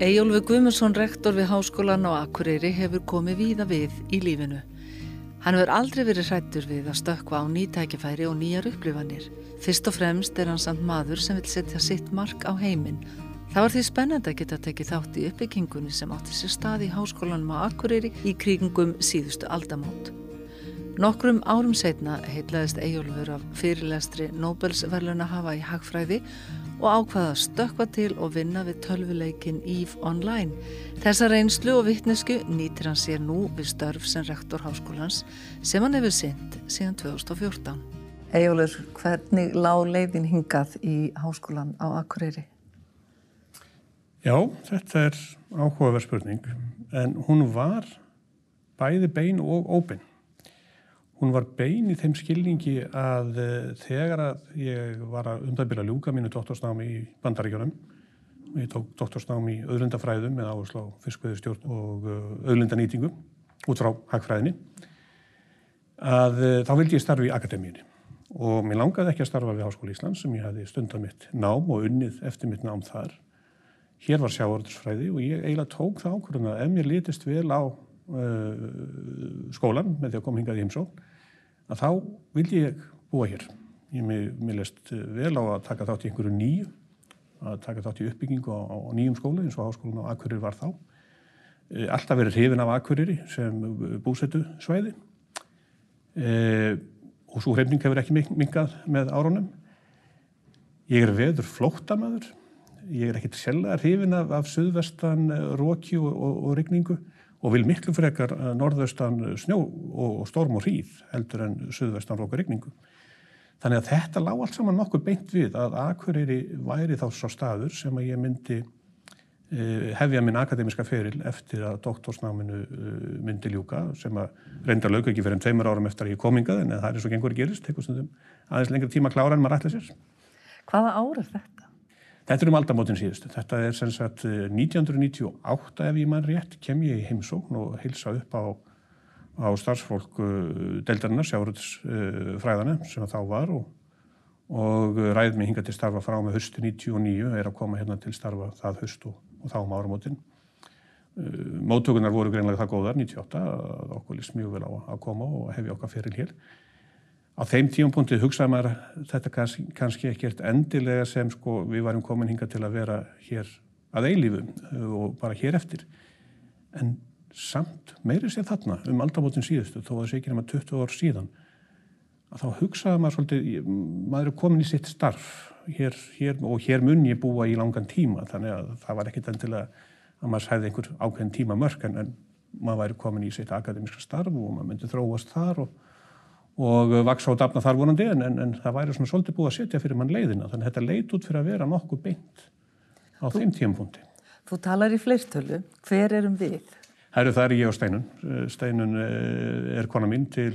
Ejólfi Guðmundsson, rektor við Háskólan á Akureyri, hefur komið víða við í lífinu. Hann hefur aldrei verið hrættur við að stökka á nýtækifæri og nýjar upplifanir. Fyrst og fremst er hann samt maður sem vil setja sitt mark á heiminn. Það var því spennend að geta tekið þátt í uppbyggingunni sem átti sér stað í Háskólanum á Akureyri í kringum síðustu aldamót. Nokkrum árum setna heitlaðist Ejólfur af fyrirlestri Nobelsverluna hafa í hagfræði og ákvaða að stökka til og vinna við tölvuleikin EVE Online. Þessa reynslu og vittnesku nýtir hann sér nú við störf sem rektor háskólans sem hann hefur synd síðan 2014. Ejólur, hvernig lág leiðin hingað í háskólan á Akureyri? Já, þetta er áhugaverð spurning en hún var bæði bein og óbein. Hún var bein í þeim skilningi að uh, þegar að ég var að undabila ljúka mínu doktorsnámi í bandaríkjónum og ég tók doktorsnámi í öðlundafræðum með áherslu á fiskveðustjórn og uh, eh, öðlundanýtingu út frá hagfræðinni að uh, þá vildi ég starfa í akademíunni og mér langaði ekki að starfa við Háskóli Íslands sem ég hefði stundan mitt nám og unnið eftir mitt nám þar. Hér var sjávarðursfræði og ég eiginlega tók það ákvörðun að ef mér litist vel á skólan með því að koma hingað í heimsókn að þá vildi ég búa hér. Ég mér leist vel á að taka þátt í einhverju nýju, að taka þátt í uppbyggingu á, á nýjum skóla eins og háskólan á Akureyri var þá. Eh, alltaf verið hrifin af Akureyri sem búsettu svæði e, og svo hrifning hefur ekki mingað með árunum. Ég er veður flóttamæður, ég er ekkert sjálf að hrifin af, af suðvestan eh, róki og, og, og rigningu og vil miklu frekar eh, norðaustan snjó og storm og hríð heldur en söðvestan róka regningu. Þannig að þetta lág allt saman nokkuð beint við að Akureyri væri þá svo staður sem að ég myndi uh, hefja minn akademiska feril eftir að doktorsnáminu uh, myndi ljúka sem að reynda lög ekki fyrir enn tveimur árum eftir að ég komingað en það er og gengur að gerist, tekur stundum aðeins lengri tíma klára en maður ætla sér. Hvaða ár er þetta? Þetta er um aldamótin síðustu. Þetta er sem sagt 1998 eh, ef ég mann rétt kem ég í heimsókn og heilsa upp á, á starfsfólk uh, deildarinnar, sjáuröldsfræðana sem þá var og, og ræðið mig hinga til starfa frá með höstu 99 er að koma hérna til starfa það höstu og, og þá um áramótin. Móttökunar voru greinlega það góðar 98 að okkur list mjög vel á að koma og hefja okkar fyrir hér á þeim tíumpunkti hugsaði maður þetta kannski, kannski ekkert endilega sem sko við varum komin hinga til að vera hér að eilífu og bara hér eftir. En samt meiri sér þarna um aldamótin síðustu þó að það sé ekki nema 20 ár síðan að þá hugsaði maður svolítið maður er komin í sitt starf hér, hér, og hér mun ég búa í langan tíma þannig að það var ekkit endilega að maður sæði einhver ákveðin tíma mörg en maður væri komin í sitt akademiska starf og maður myndi þróast þar og og vaksa og dafna þar vonandi en, en, en það væri svona svolítið búið að setja fyrir mann leiðina þannig að þetta leit út fyrir að vera nokkuð beint á þú, þeim tímpunkti. Þú talar í fleirtölu, hver erum við? Herru það er ég og Steinun. Eh, Steinun eh, er kona mín til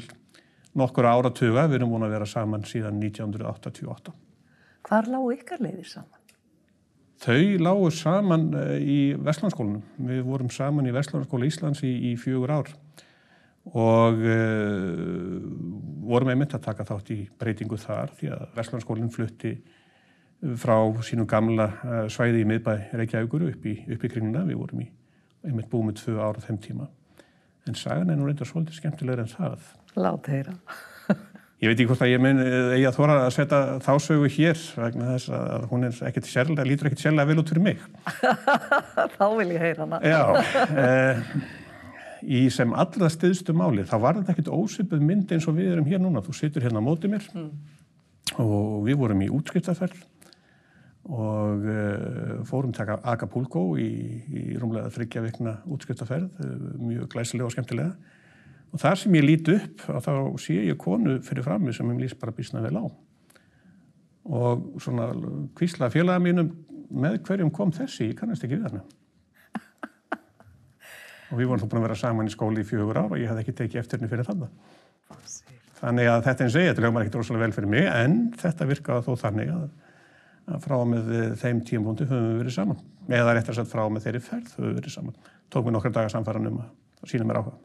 nokkur áratuga, við erum búin að vera saman síðan 1988. Hvar lágu ykkar leiðir saman? Þau lágu saman eh, í Vestlandskólanum. Við vorum saman í Vestlandskóla Íslands í, í fjögur ár og uh, vorum einmitt að taka þátt í breytingu þar því að Vestlandskólinn flutti frá sínum gamla uh, svæði í miðbæ Reykjavíkur upp í, upp í kringuna. Við vorum í einmitt búið með tvö ára þeim tíma. En sagan er nú reyndar svolítið skemmtilegur en það. Látt heyra. Ég veit ekki hvort að ég mun eigi að þóra að setja þásögu hér vegna þess að hún er ekkert sérlega, lítur ekkert sérlega vel út fyrir mig. Þá vil ég heyra hana. Já, eh, í sem allra stiðstu máli þá var þetta ekkert ósipið mynd eins og við erum hér núna. Þú situr hérna á mótið mér. Mm. og við vorum í útskiptaferð og uh, fórum til Acapulco í, í rúmlega þryggja vikna útskiptaferð uh, mjög glæsilega og skemmtilega. Og þar sem ég líti upp þá sé ég konu fyrir frammi sem ég lýst bara bísna vel á. Og svona kvísla félaga mínum með hverjum kom þessi, ég kannast ekki við hana og við vorum þá búin að vera saman í skóli í fjögur ár og ég hafði ekki tekið eftir henni fyrir þannig. Þannig að þetta eins og ég, þetta lögum ekki rosalega vel fyrir mig en þetta virkaði þó þannig að, að frá með þeim tímpunktu höfum við verið saman. Eða réttar sett frá með þeirri ferð höfum við verið saman. Tók mér nokkar dagar samfæran um að sína mér áhuga.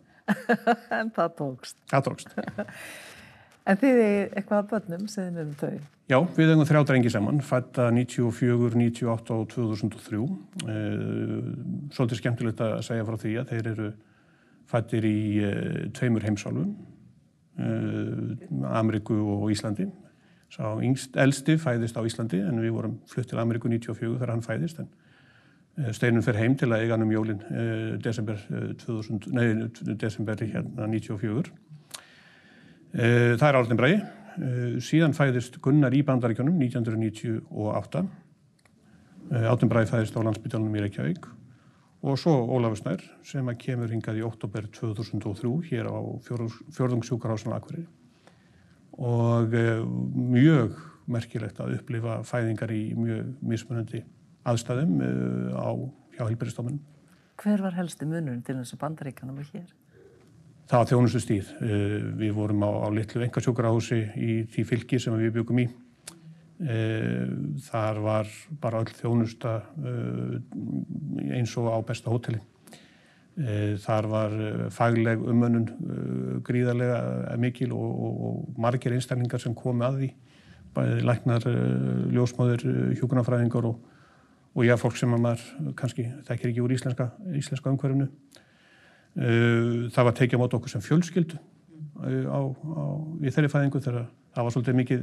en það tókst. Það tókst. En þið er eitthvað að börnum sem þið mögum þau? Já, við eigum þrjá drengi saman, fætta 94, 98 og 2003. Svolítið skemmtilegt að segja frá því að þeir eru fættir í tveimur heimsálfum, Ameriku og Íslandi. Sá yngst elsti fæðist á Íslandi en við vorum flutt til Ameríku 94 þegar hann fæðist en eh, Steinun fer heim til að eiga hann um jólinn eh, desember, 2000, eh, nei, desember hérna 94. Það er Árnir Bræði. Síðan fæðist Gunnar í bandaríkjónum 1998. Árnir Bræði fæðist á landsbytjálunum í Reykjavík og svo Ólafur Snær sem að kemur hingað í oktober 2003 hér á fjörðungssjúkarhásun Akverið og eh, mjög merkilegt að upplifa fæðingar í mjög mismunandi aðstæðum eh, á hjá helbæristofunum. Hver var helsti munurinn til þessu bandaríkanum og hér? Það þjónustu stíð. Eh, við vorum á, á litlu engasjókarahúsi í því fylki sem við byggum í. Þar var bara öll þjónusta eins og á besta hóteli. Þar var fagleg umönnun gríðarlega mikil og, og, og margir einstaklingar sem komi að því, bæði læknar, ljósmáður, hjókunarfræðingar og, og já, fólk sem maður kannski þekkir ekki úr íslenska, íslenska umhverfinu. Það var tekið á mót okkur sem fjölskyldu á, á, í þeirri fæðingu þegar það var svolítið mikið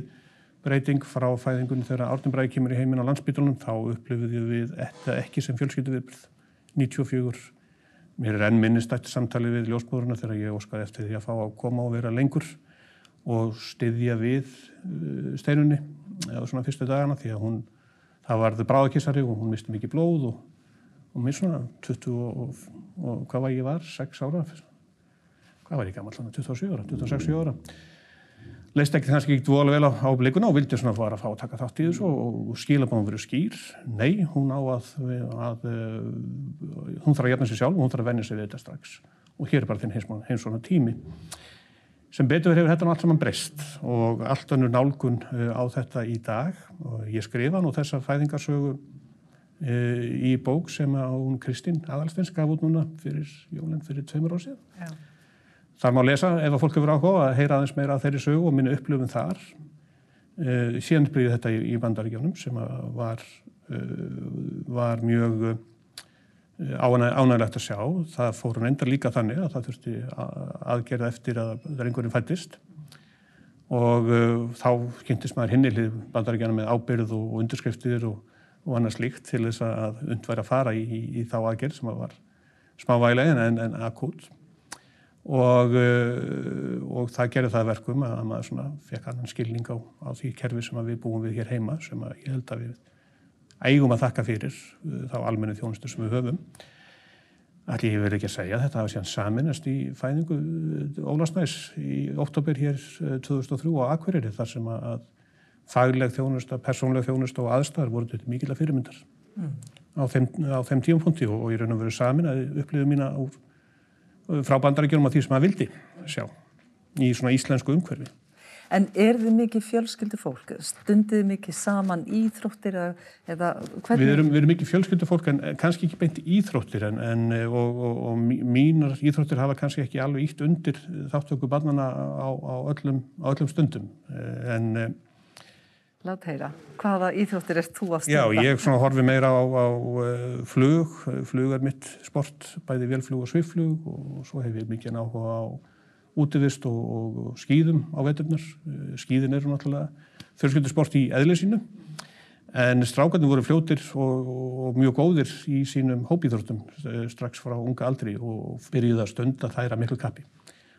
breyting frá fæðingunni þegar Árnum kemur í heiminn á landsbytunum, þá upplifið við þetta ekki sem fjölskyldu viðbröð 94 Mér er enn minnistætt samtali við ljósbúðurna þegar ég óskaði eftir því að fá að koma og vera lengur og styðja við uh, steinunni eða svona fyrstu dagana því að hún, það varði bráðakissari og hún misti mikið blóð og, og mér svona 20 og, og, hvað var ég var? 6 ára? Hvað var ég gammal? 27 ára, 26 ára leist ekki kannski ekki dvolega vel á, á blikuna og vildi svona fara að fá að taka þátt í þessu og, og skilabáðum verið skýr. Nei, hún á að, að, að uh, hún þarf að jæfna sér sjálf og hún þarf að venja sig við þetta strax. Og hér er bara þinn heim svona tími. Sem betur hefur þetta allt saman breyst og allt önnur nálgun uh, á þetta í dag. Og ég skrifa nú þessa fæðingarsögu í bók sem að hún Kristín Adalsteins gaf út núna fyrir jólinn fyrir tveimur ár síðan. Já. Þar má lesa ef að fólk hefur áhuga að heyra aðeins meira af þeirri sögu og minna upplöfum þar. Uh, síðan byrjuði þetta í, í bandaríkjónum sem var, uh, var mjög uh, ánægilegt að sjá. Það fór hún enda líka þannig að það þurfti aðgerða eftir að það er einhverjum fættist og þá kynntist maður hinnilið bandaríkjana með ábyrð og undirskriftir og, og annars líkt til þess að undværa að fara í, í, í þá aðgerð sem var smávægilegin en, en akút og, uh, og það gerði það verkum að maður svona fekk annan skilning á, á því kerfi sem við búum við hér heima sem að ég held að við eigum að þakka fyrir uh, þá almennu þjónustu sem við höfum. Allir verði ekki að segja þetta hafa síðan saminast í fæðingu uh, Ólasnæs í oktober hér 2003 á Akureyri þar sem að fagleg þjónusta, persónleg þjónusta og aðstæðar voru þetta mikil að fyrirmyndar mm. á þeim, þeim tíumpunkti og, og ég raun og veru samin að upplifu mína úr frá bandarækjum á því sem maður vildi sjá í svona íslensku umhverfi. En er þið mikið fjölskyldu fólk? Stundið mikið saman íþróttir eða hvernig? Við erum, við erum mikið fjölskyldu fólk en kannski ekki beint íþróttir en, en og, og, og mínar íþróttir hafa kannski ekki alveg ítt undir þáttöku barnana á, á, öllum, á öllum stundum en Lát heyra, hvaða íþróttir erst þú að stunda? Já, ég horfi meira á, á uh, flug, flug er mitt sport, bæði velflug og sviflug og svo hef ég mikið áhuga á útivist og, og skýðum á veturnar. Uh, skýðin eru náttúrulega fjölskyldarsport í eðlisínu en strákarnir voru fljótir og, og mjög góðir í sínum hópíþróttum uh, strax frá unga aldri og byrjuði að stunda þæra miklu kappi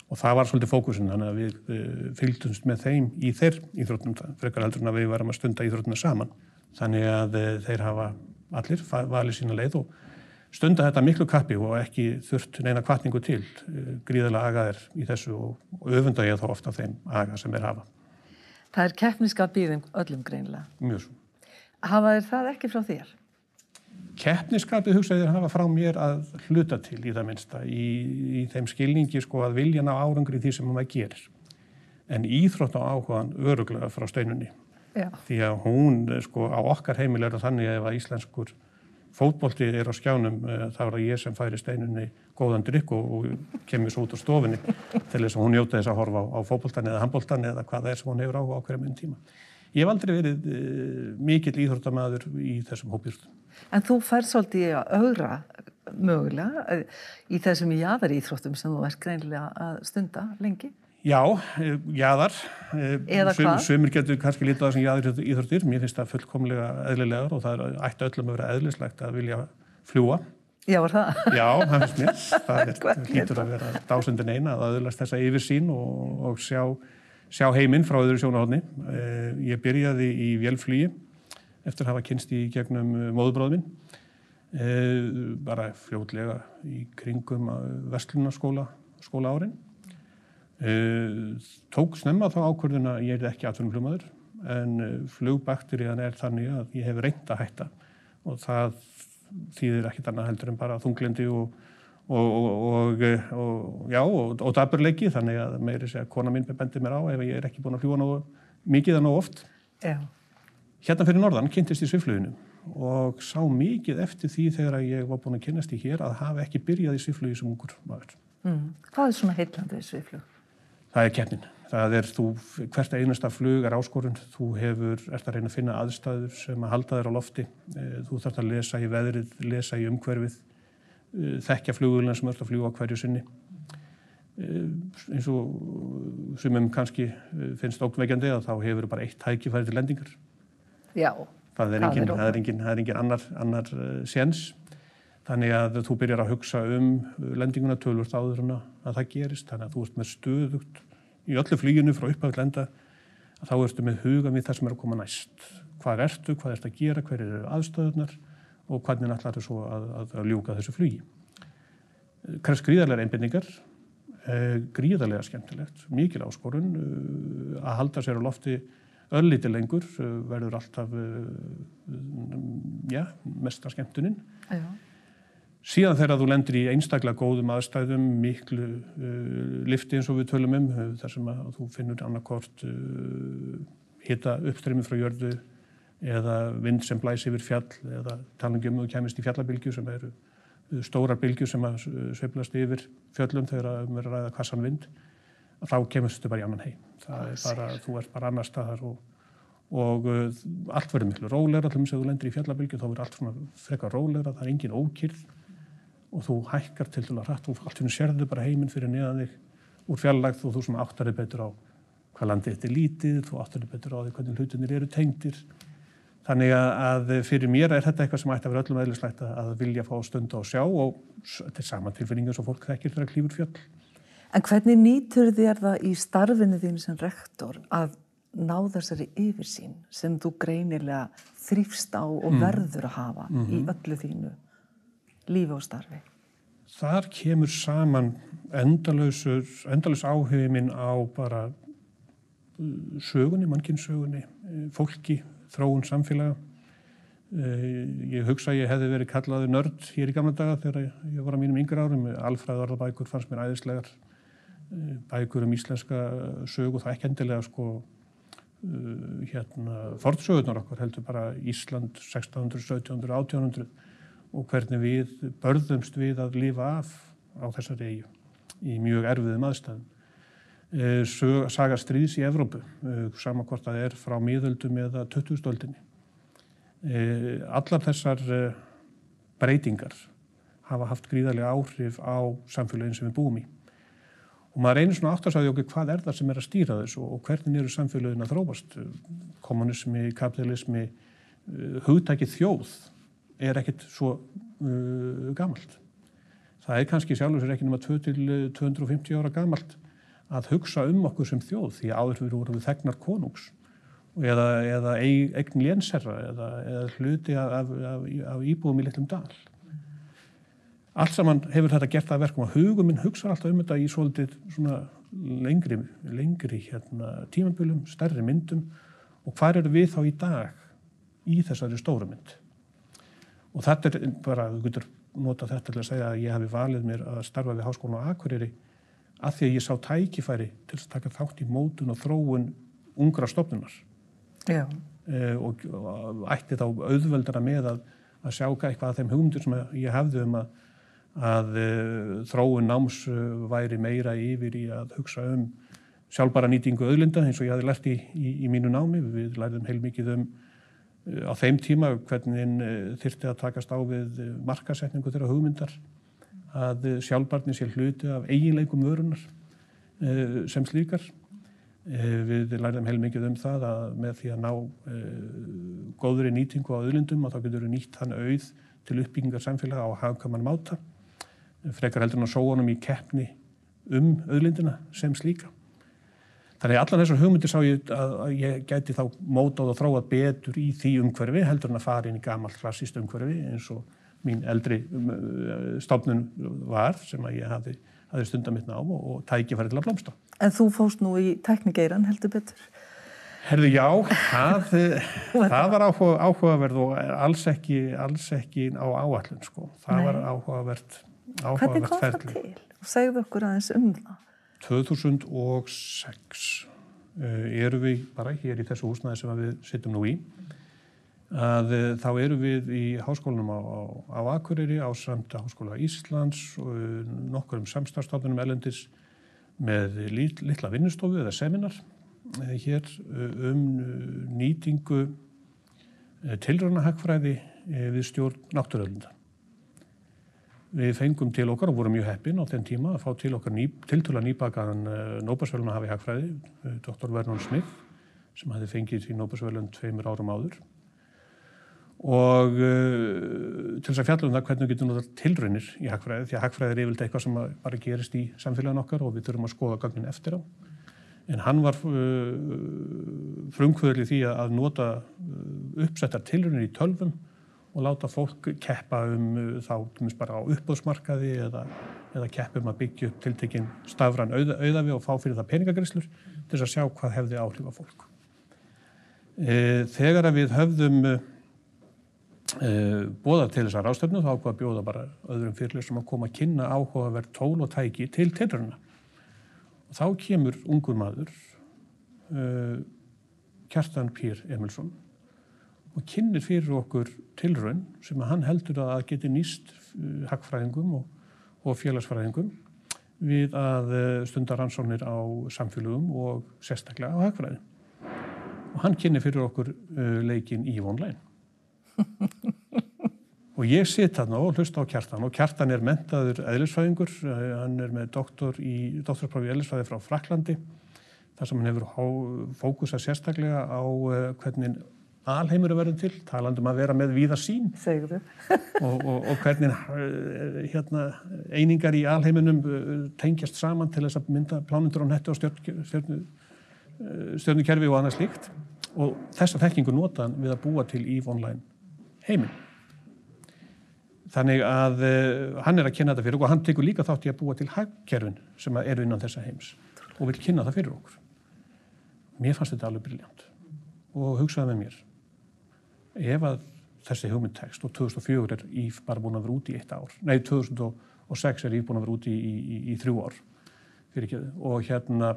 og það var svolítið fókusin þannig að við uh, fylgdumst með þeim í þeir íþróttum frekar heldur en að við varum að stunda íþróttina saman. Þannig að uh, þeir hafa allir valið sína leið og stunda þetta miklu kappi og ekki þurft neina kvartningu til. Uh, gríðilega agaðir í þessu og, öfunda ég þá ofta þeim aga sem er hafa. Það er keppniska býðum öllum greinlega Mjög svo. Hafa þér það ekki frá þér? Keppniskapið hugsaðir hafa frá mér að hluta til í það minnsta í, í þeim skilningi sko að vilja ná árangri því sem maður gerir en íþrótt á áhugaðan öruglega frá steinunni Já. því að hún sko á okkar heimil er það þannig að ef að íslenskur fótbolti er á skjánum þá er það ég sem færi steinunni góðan drikk og, og kemur svo út á stofinni til þess að hún njóta þess að horfa á, á fótboltan eða handboltan eða hvað það er sem hún hefur á á hverjum einn tíma. Ég hef aldrei verið uh, mikill íþróttamæður í þessum hópjúrtum. En þú fær svolítið að augra mögulega í þessum jáðar íþróttum sem þú ert greinilega að stunda lengi? Já, jáðar. Eða Sum, hvað? Sumir getur kannski lítið á þessum jáðar íþróttir. Mér finnst það fullkomlega eðlilegar og það er ætti öllum að vera eðlislegt að vilja fljúa. Já, var það? Já, það finnst mér. Það er, lítur að vera dásendin eina að aðlast þessa yfirsín og, og sjá, sjá heiminn frá öðru sjónahóðni. Eh, ég byrjaði í vélflýi eftir að hafa kynst í gegnum móðubróðminn. Eh, bara fljótlega í kringum vestlunarskóla skóla árin tók snemma þá ákvörðuna að ég er ekki atvinnumflugmaður en uh, flugbakterían er þannig að ég hef reynd að hætta og það þýðir ekkit annað heldur en bara þunglindi og, og, og, og já, og daburleiki þannig að meiri að kona mín bendi mér á ef ég er ekki búin að fljúa mikið en oft. Já. Hérna fyrir norðan kynntist ég svifluginu og sá mikið eftir því þegar ég var búin að kynast í hér að hafa ekki byrjað í sviflugi sem ungur maður. Mm. Hvað er svona heitlandið sviflug? það er keppnin. Það er þú, hvert einasta flug er áskorun, þú hefur, ert að reyna að finna aðstæður sem að halda þér á lofti, eh, þú þarfst að lesa í veðrið, lesa í umhverfið, eh, þekkja flugulina sem ert að fljúa hverju sinni. Eh, eins og sem um kannski finnst ókveikjandi að þá hefur bara eitt hækifæri til lendingar. Já, það er engin, það er engin, það er engin annar, annar séns. Þannig að þú byrjar að hugsa um lendinguna tölvurt áður en að það gerist. Þannig að þú ert með stöðugt í öllu flíinu frá upphafð lenda að þá ertu með huga við það sem er að koma næst. Hvað ertu, hvað ertu að gera, hver eru aðstöðunar og hvernig þú svo að, að, að ljúka þessu flíi. Kress gríðarlega einbindningar, eh, gríðarlega skemmtilegt, mikil áskorun eh, að halda sér á lofti ölliti lengur, eh, verður alltaf ja, mesta skemmtuninn. Já. Síðan þegar þú lendir í einstaklega góðum aðstæðum, miklu uh, lifti eins og við tölum um, þar sem að þú finnur annarkort uh, hitta uppstreymi frá jörðu eða vind sem blæs yfir fjall eða talangum og kemist í fjallabilgju sem eru uh, stórar bilgju sem að uh, sveiflast yfir fjöllum þegar við erum að ræða kassan vind, þá kemist þú bara í annan heim. Það er bara, þú ert bara annar staðar og, og uh, allt verður miklu róleira, allum sem þú lendir í fjallabilgju þá verður allt svona frekar róleira, það er engin ókýrð og þú hækkar til dæla hrætt og allt hérna sérðu bara heiminn fyrir neðan þig úr fjarlagð og þú svona áttarið betur á hvað landið þetta er lítið, þú áttarið betur á því hvernig hlutinir eru tengdir. Þannig að fyrir mér er þetta eitthvað sem ætti að vera öllum eðlislægt að vilja fá stund á sjá og þetta er sama tilfinninga sem fólk þekkir þegar klífur fjöll. En hvernig nýtur þér það í starfinu þín sem rektor að ná þessari yfirsýn sem þú greinilega þrýfst á og mm. verður að hafa mm -hmm. í mhm. öllu þínu? lífi og starfi? Þar kemur saman endalus áhugin minn á bara uh, sögunni, mannkynnsögunni, uh, fólki, þróun samfélaga. Uh, ég hugsa að ég hefði verið kallaði nörd hér í gamla daga þegar ég var á mínum yngra árum. Alfræðarðabækur fannst mér æðislegar. Bækur um íslenska sögu, það ekki endilega sko hérna forðsögurnar okkur heldur bara Ísland 1600, 1700, 1800 og hvernig við börðumst við að lifa af á þessari eigu í mjög erfiðum aðstæðum. Eh, saga stríðs í Evrópu, eh, saman hvort það er frá miðöldum eða 2000-öldinni. Eh, allar þessar breytingar hafa haft gríðarlega áhrif á samfélagin sem við búum í. Og maður reynir svona átt að sagja okkur hvað er það sem er að stýra þessu og hvernig eru samfélagin að þróast. Kommunismi, kapitalismi, hugtækið þjóð er ekkert svo uh, gamalt. Það er kannski sjálfur sér ekki nema 250 ára gamalt að hugsa um okkur sem þjóð því áður við vorum við þegnar konungs eða, eða eign lénsherra eða, eða hluti af, af, af íbúðum í litlum dal. Allt saman hefur þetta gert að verkum að huguminn hugsa alltaf um þetta í svolítið lengri, lengri hérna, tímambölum, stærri myndum og hvað eru við þá í dag í þessari stóru mynd? og þetta er bara, þú getur nota þetta til að segja að ég hafi valið mér að starfa við Háskólan á Akureyri að því að ég sá tækifæri til að taka þátt í mótun og þróun ungra stofnunar. E, og, og ætti þá auðveldara með að að sjá eitthvað af þeim hugmyndur sem ég hafði um að, að uh, þróun náms uh, væri meira yfir í að hugsa um sjálfbara nýtingu auðlinda eins og ég hafði lært í, í, í mínu námi. Við læriðum heilmikið um á þeim tíma hvernig þyrti að takast á við markasetningu þeirra hugmyndar að sjálfbarni sé hluti af eiginleikum vörunar sem slíkar Eh, við lærðum heilmikið um það að með því að ná uh, góðri nýtingu á auðlindum og þá getur við nýtt hann auð til uppbyggingar samfélaga á hafkaman máta. Frekar heldur hann að sóa honum í keppni um auðlindina sem slíka. Þannig að allan þessar hugmyndir sá ég að, ég gæti þá mótað og þróað betur í því umhverfi heldur hann að fara inn í gamalt klassíst umhverfi eins og mín eldri um, stofnun var sem að ég hafði að þeir stunda mitt nám og, og tækifæri til að blómsta. En þú fóst nú í teknikeiran heldur betur? Herðu já, það, það var áhuga, áhugaverð og alls ekki, alls ekki á áallun sko. Það Nei. var áhugavert, áhugavert Hvernig kom ferli. það til? Segðu okkur aðeins um það. 2006 uh, eru við bara hér í þessu húsnaði sem við sittum nú í að eh, þá eru við í háskólanum á, á, á Akureyri á samt Háskóla Íslands og eh, nokkur um samstarfstofnunum elendis með lit, litla vinnustofu eða seminar eh, hér um nýtingu tilröðnahagfræði við stjórn náttúröðlunda. Við fengum til okkar og vorum mjög heppin á þenn tíma að fá til okkar ný, tiltöla nýbakaðan Nóbasvölun að hafa í hagfræði, Dr. Vernon Smith sem hafi fengið í Nóbasvölun tveimur árum áður og uh, til þess að fjalla um það hvernig við getum náttúrulega tilraunir í hagfræði því að hagfræði er yfirlega eitthvað sem bara gerist í samfélagin okkar og við þurfum að skoða gangin eftir á en hann var uh, frumkvöður í því að nota uh, uppsettar tilraunir í tölvum og láta fólk keppa um uh, þá bara á uppbóðsmarkaði eða, eða keppa um að byggja upp tiltekinn stafran auða, auðafi og fá fyrir það peningagrislur til þess að sjá hvað hefði áhrif á fólk. Uh, þegar að við höfðum Uh, bóða til þessar ástöfnu þá ákvaða bjóða bara öðrum fyrirlega sem að koma að kynna áhugaverð tól og tæki til tilröna og þá kemur ungur maður uh, Kjartan Pýr Emilsson og kynir fyrir okkur tilrön sem hann heldur að geti nýst uh, hagfræðingum og, og félagsfræðingum við að stundar ansóknir á samfélögum og sérstaklega á hagfræði. Og hann kynir fyrir okkur leikin Ívonlein og ég sitt þarna og hlusta á kjartan og kjartan er mentaður eðlisfræðingur, hann er með doktor í doktorpráfi eðlisfræði frá Fraklandi þar sem hann hefur fókusa sérstaklega á uh, hvernig alheimur er verið til, talandum að vera með víða sín og, og, og hvernig uh, hérna, einingar í alheiminum tengjast saman til þess að mynda plánundur á nettu og stjórnukerfi og annað slíkt. Og þessa þekkingu notaðan við að búa til EVE Online heiminn. Þannig að uh, hann er að kynna þetta fyrir okkur og hann tekur líka þátt í að búa til hagkerfin sem eru innan þessa heims og vil kynna það fyrir okkur. Mér fannst þetta alveg briljant og hugsaði með mér ef að þessi hugmyndtekst og 2004 er Íf bara búin að vera út í eitt ár, nei 2006 er Íf búin að vera út í, í, í, í þrjú ár fyrir ekki og hérna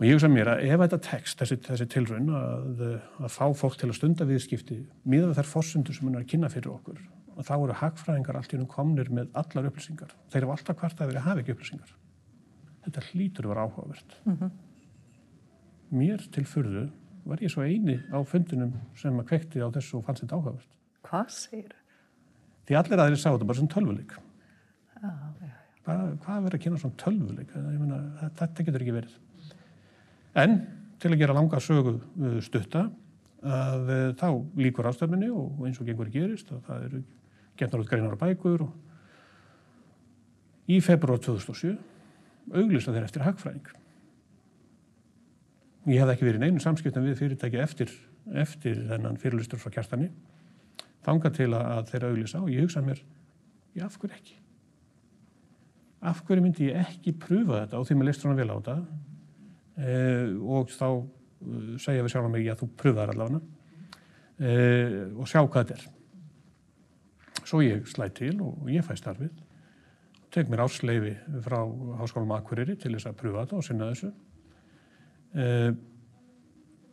Og ég hugsa mér að ef þetta tekst, þessi, þessi tilraun að, að fá fólk til að stunda viðskipti miða þær fórsundur sem hann er að kynna fyrir okkur og þá eru hagfræðingar allt í húnum komnir með allar upplýsingar. Þeir eru alltaf hvert að vera að hafa ekki upplýsingar. Þetta hlýtur að vera áhugavert. Mm -hmm. Mér til fyrðu var ég svo eini á fundinum sem að kvekti á þessu og fannst þetta áhugavert. Hvað segir þau? Því allir aðeins sá þetta bara sem tölvuleik. Ah, ja, ja. Hvað, hvað verður að kynna svona tölvuleik? Þetta getur ekki verið. En til að gera langa sögu uh, stutta að uh, þá líkur ástöfninni og eins og gengur gerist að það eru getnar út greinar og bækur og í februar 2007 auglista þeir eftir hagfræðing. Ég hef ekki verið neinu samskiptum við fyrirtæki eftir, eftir þennan fyrirlustur frá kjartani þanga til að þeir auglisa og ég hugsa mér, já af hverju ekki? Af hverju myndi ég ekki pröfa þetta og því maður listur hann vel á þetta eh, og þá uh, segja við sjálf að mig að þú pröfaðar allavega eh, og sjá hvað þetta er. Svo ég slæði til og ég fæ starfið, tek mér ásleifi frá Háskólum Akureyri til þess að pröfa þetta og sinna þessu. Eh,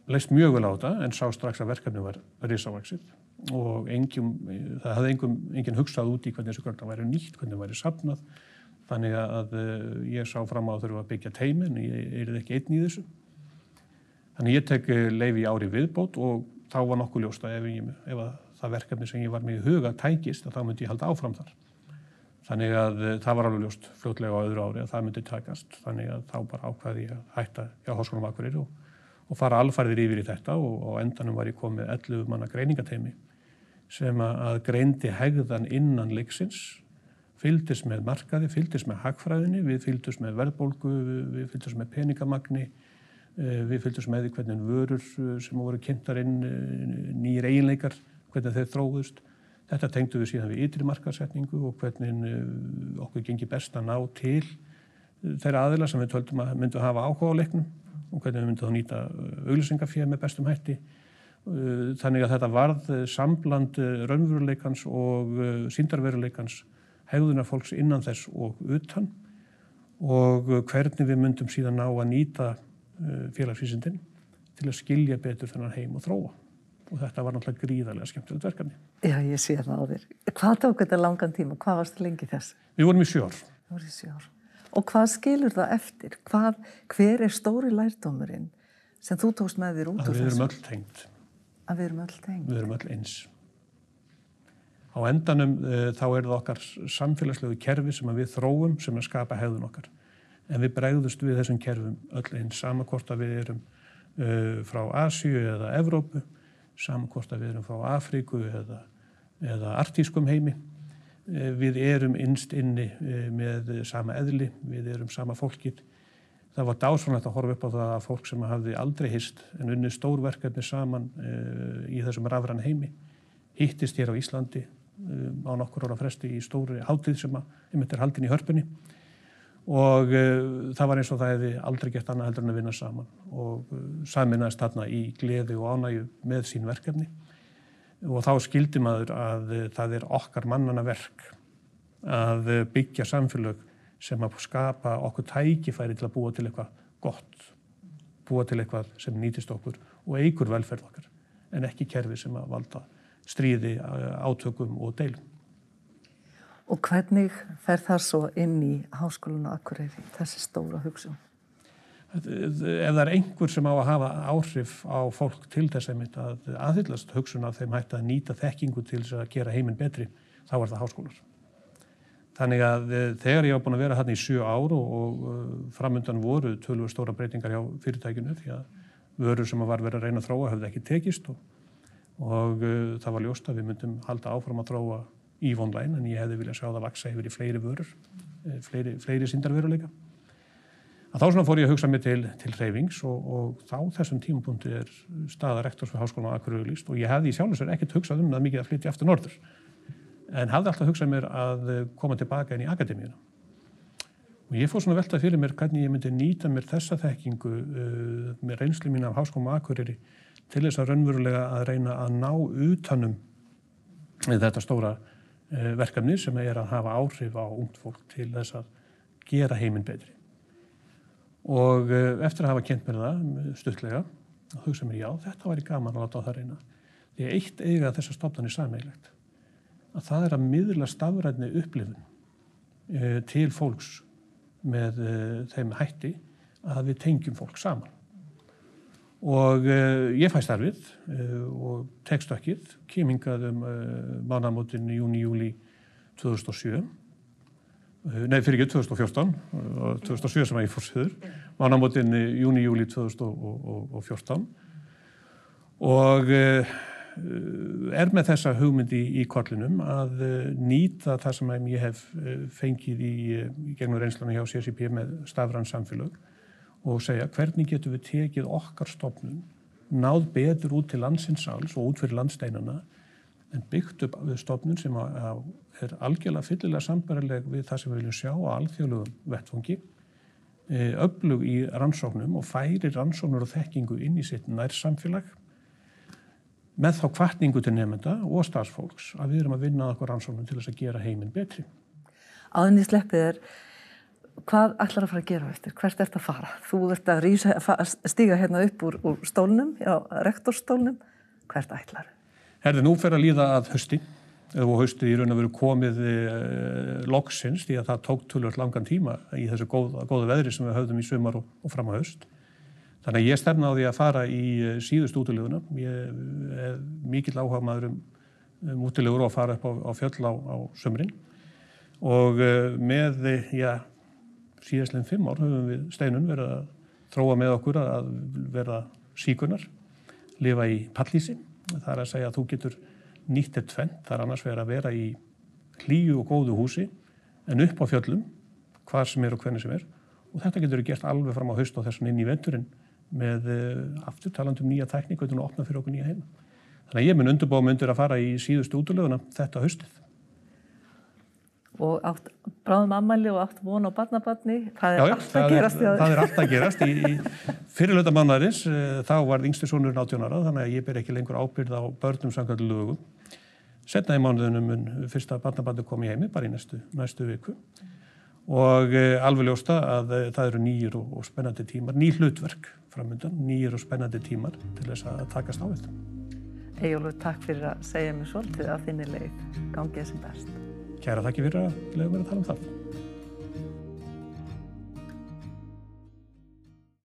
leist mjög vel á þetta en sá strax að verkefni var risavaksið og engin, það hafði engin, hugsað út í hvernig þessu gögna væri nýtt, hvernig það væri sapnað þannig að uh, ég sá fram á að þurfa að byggja teimin, ég er ekki einn í þessu. Þannig ég tek leifi ári viðbót og þá var nokkuð ljósta ef, ég, ef það verkefni sem ég var með í huga tækist þá myndi ég halda áfram þar. Þannig að uh, það var alveg ljóst fljótlega á öðru ári að það myndi tækast. Þannig að þá bara ákvaði ég að hætta hjá Háskólum Akureyri og, og fara alfarðir yfir í þetta og, og endanum var ég komið 11 manna greiningateimi sem að greindi hegðan innan leiksins fylgdist með markaði, fylgdist með hagfræðinni, við fylgdist með verðbólgu, við fylgdist með peningamagni, eh, við fylgdist með hvernig vörur eh, sem voru kynntar inn, eh, nýjir eiginleikar, hvernig þeir þróðust. Þetta tengdu við síðan við ytri markasetningu og hvernig okkur gengi best að ná til þeirra aðila sem við töldum að myndu að hafa áhuga á leiknum og hvernig við myndum að nýta auglýsingafér með bestum hætti. Þannig að þetta varð sambland raunveruleikans og síndarveruleikans hegðunar fólks innan þess og utan og hvernig við myndum síðan ná að nýta uh, félagsvísindin til að skilja betur þennan heim og þróa. Og þetta var náttúrulega gríðarlega skemmtilegt verkefni. Já, ég sé það á þér. Hvað tók þetta langan tíma? Hvað varst lengi þess? Við vorum í sjórn. Við vorum í sjórn. Og hvað skilur það eftir? Hvað, hver er stóri lærdómurinn sem þú tókst með þér út úr þessu? Að við erum öll tengt. Að við erum öll tengt. Við erum öll eins. Á endanum uh, þá er það okkar samfélagslegu kerfi sem við þróum sem að skapa hegðun okkar. En við bregðust við þessum kerfum öll eins samankort að við erum uh, frá Asíu eða Evrópu, samankort að við erum frá Afríku eða, eða artískum heimi. Uh, við erum innst inni með sama eðli, við erum sama fólkið. Það var dásanlegt að horfa upp á það að fólk sem hafði aldrei hist en unni stórverkefni saman í þessum rafran heimi hittist hér á Íslandi Um, á nokkur ára fresti í stóri hátíð sem er haldin í hörpunni. Og uh, það var eins og það hefði aldrei gett annað heldur en að vinna saman. Og uh, saminnaðist þarna í gleði og ánægu með sín verkefni. Og þá skildi maður að uh, það er okkar mannana verk að uh, byggja samfélag sem að skapa okkur tækifæri til að búa til eitthvað gott, búa til eitthvað sem nýtist okkur og eigur velferð okkar en ekki kerfi sem að valda stríði, átökum og deilum. Og hvernig fer það svo inn í háskólinu Akureyri, þessi stóra hugsun? Ef það er einhver sem á að hafa áhrif á fólk til þess að aðhyllast hugsun af þeim hægt að nýta þekkingu til þess að gera heiminn betri, þá er það háskólar. Þannig að eh, þegar ég á búin að vera hann í sjö ár og, eh, framöndan voru tölvu stóra breytingar hjá fyrirtækinu því að vörur sem var verið að reyna að þróa höfði ekki tekist og og uh, það var ljóst að við myndum halda áfram að þróa EVE Online en ég hefði viljað sjá það vaksa yfir í fleiri vörur, uh, fleiri, fleiri sindarveruleika. Að þá svona fór ég að hugsa mig til, til reyfings og, og þá þessum tímapunkti er staða rektors fyrir háskólan á Akureyri líst og ég hefði í sjálfsvegar ekkert hugsað um það mikið að flytja aftur norður en hafði alltaf hugsað mér að koma tilbaka inn í akademíuna. Og ég fór svona veltað fyrir mér hvernig ég myndi nýta mér þessa þekkingu uh, með reynsli mín af háskólan á Akureyri til þess að raunverulega að reyna að ná utanum þetta stóra eh, verkefni sem er að hafa áhrif á ungt fólk til þess að gera heiminn betri. Og eh, eftir að hafa kent mér það stuttlega, þá hugsa mér já, þetta væri gaman að láta á það reyna. Því eitt eiga þessar stofnarnir sammeilegt, að það er að miðla stafræðni upplifun e, til fólks með þeim hætti að við tengjum fólk saman og uh, ég fæ starfið uh, og tekstökkið kemingað um uh, eh, mánamótin júni-júli 2007 nei fyrir ekki 2014 2007 sem að ég fór söður mánamótin júni-júli 2014 og er með þessa hugmyndi í, í kollinum að nýta það sem ég hef fengið í, í gegnum reynslanu hjá CSIP með stafran samfélag og segja hvernig getum við tekið okkar stofnun, náð betur út til landsinsáls og út fyrir landsteinana en byggt upp við stofnun sem er algjörlega fyllilega sambarileg við það sem við viljum sjá á alþjóðlugum vettfangi, e, öflug í rannsóknum og færi rannsóknur og þekkingu inn í sitt nærsamfélag með þá kvartningu til nefnda og starfsfólks að við erum að vinna okkur rannsóknum til þess að gera heiminn betri. Áðinni sleppið er hvað ætlar að fara að gera eftir? Hvert ert að fara? Þú ert að rísa, fa- stíga hérna upp úr, úr stólnum, já, rektorstólnum. Hvert ætlar? Herði, nú fer að líða að hösti og haustið í raun og veru komið e, loksins því að það tók tölvöld langan tíma í þessu góða, góða veðri sem við höfðum í sumar og, og fram á haust. Þannig að ég stefna á því að fara í eh, síðust útileguna. Ég er mikill áhuga maður um, um útilegur og að fara upp á, á fjöll á, á sömrin og eh, með, eh, já, síðastleginn fimm ár höfum við steinun verið að þróa með okkur að vera síkunar, lifa í pallísi. Það er að segja að þú getur nýtt eitt tvenn, það er annars verið að vera í hlýju og góðu húsi en upp á fjöllum, hvar sem er og hvernig sem er og þetta getur gert alveg fram á haust og þessan inn í vendurinn með uh, afturtalandum nýja tækník og opna fyrir okkur nýja heima. Þannig að ég mun undurbúa myndir að fara í síðustu útlöguna þetta haustið. Og átt bráðum ammæli og átt von á barnabarni. Það er Já, já, allt að það, er, gerast. þér. það er allt að gerast. Í, í fyrirlöta mannarins uh, þá var yngstu sonur 18 ára þannig að ég ber ekki lengur ábyrð á börnum samkvæmdu lögum. Setna í mánuðunum mun fyrsta barnabandi komi heimi bara í næstu, næstu viku og uh, alveg ljósta að uh, það eru nýjir og, og spennandi tímar, ný hlutverk framöndan, nýjir og spennandi tímar til þess að takast á þetta. Eyjólfur, takk fyrir að segja mér svolítið að þinni leið. Gangið sem best. Kæra þakki fyrir að leiða mér að tala um það.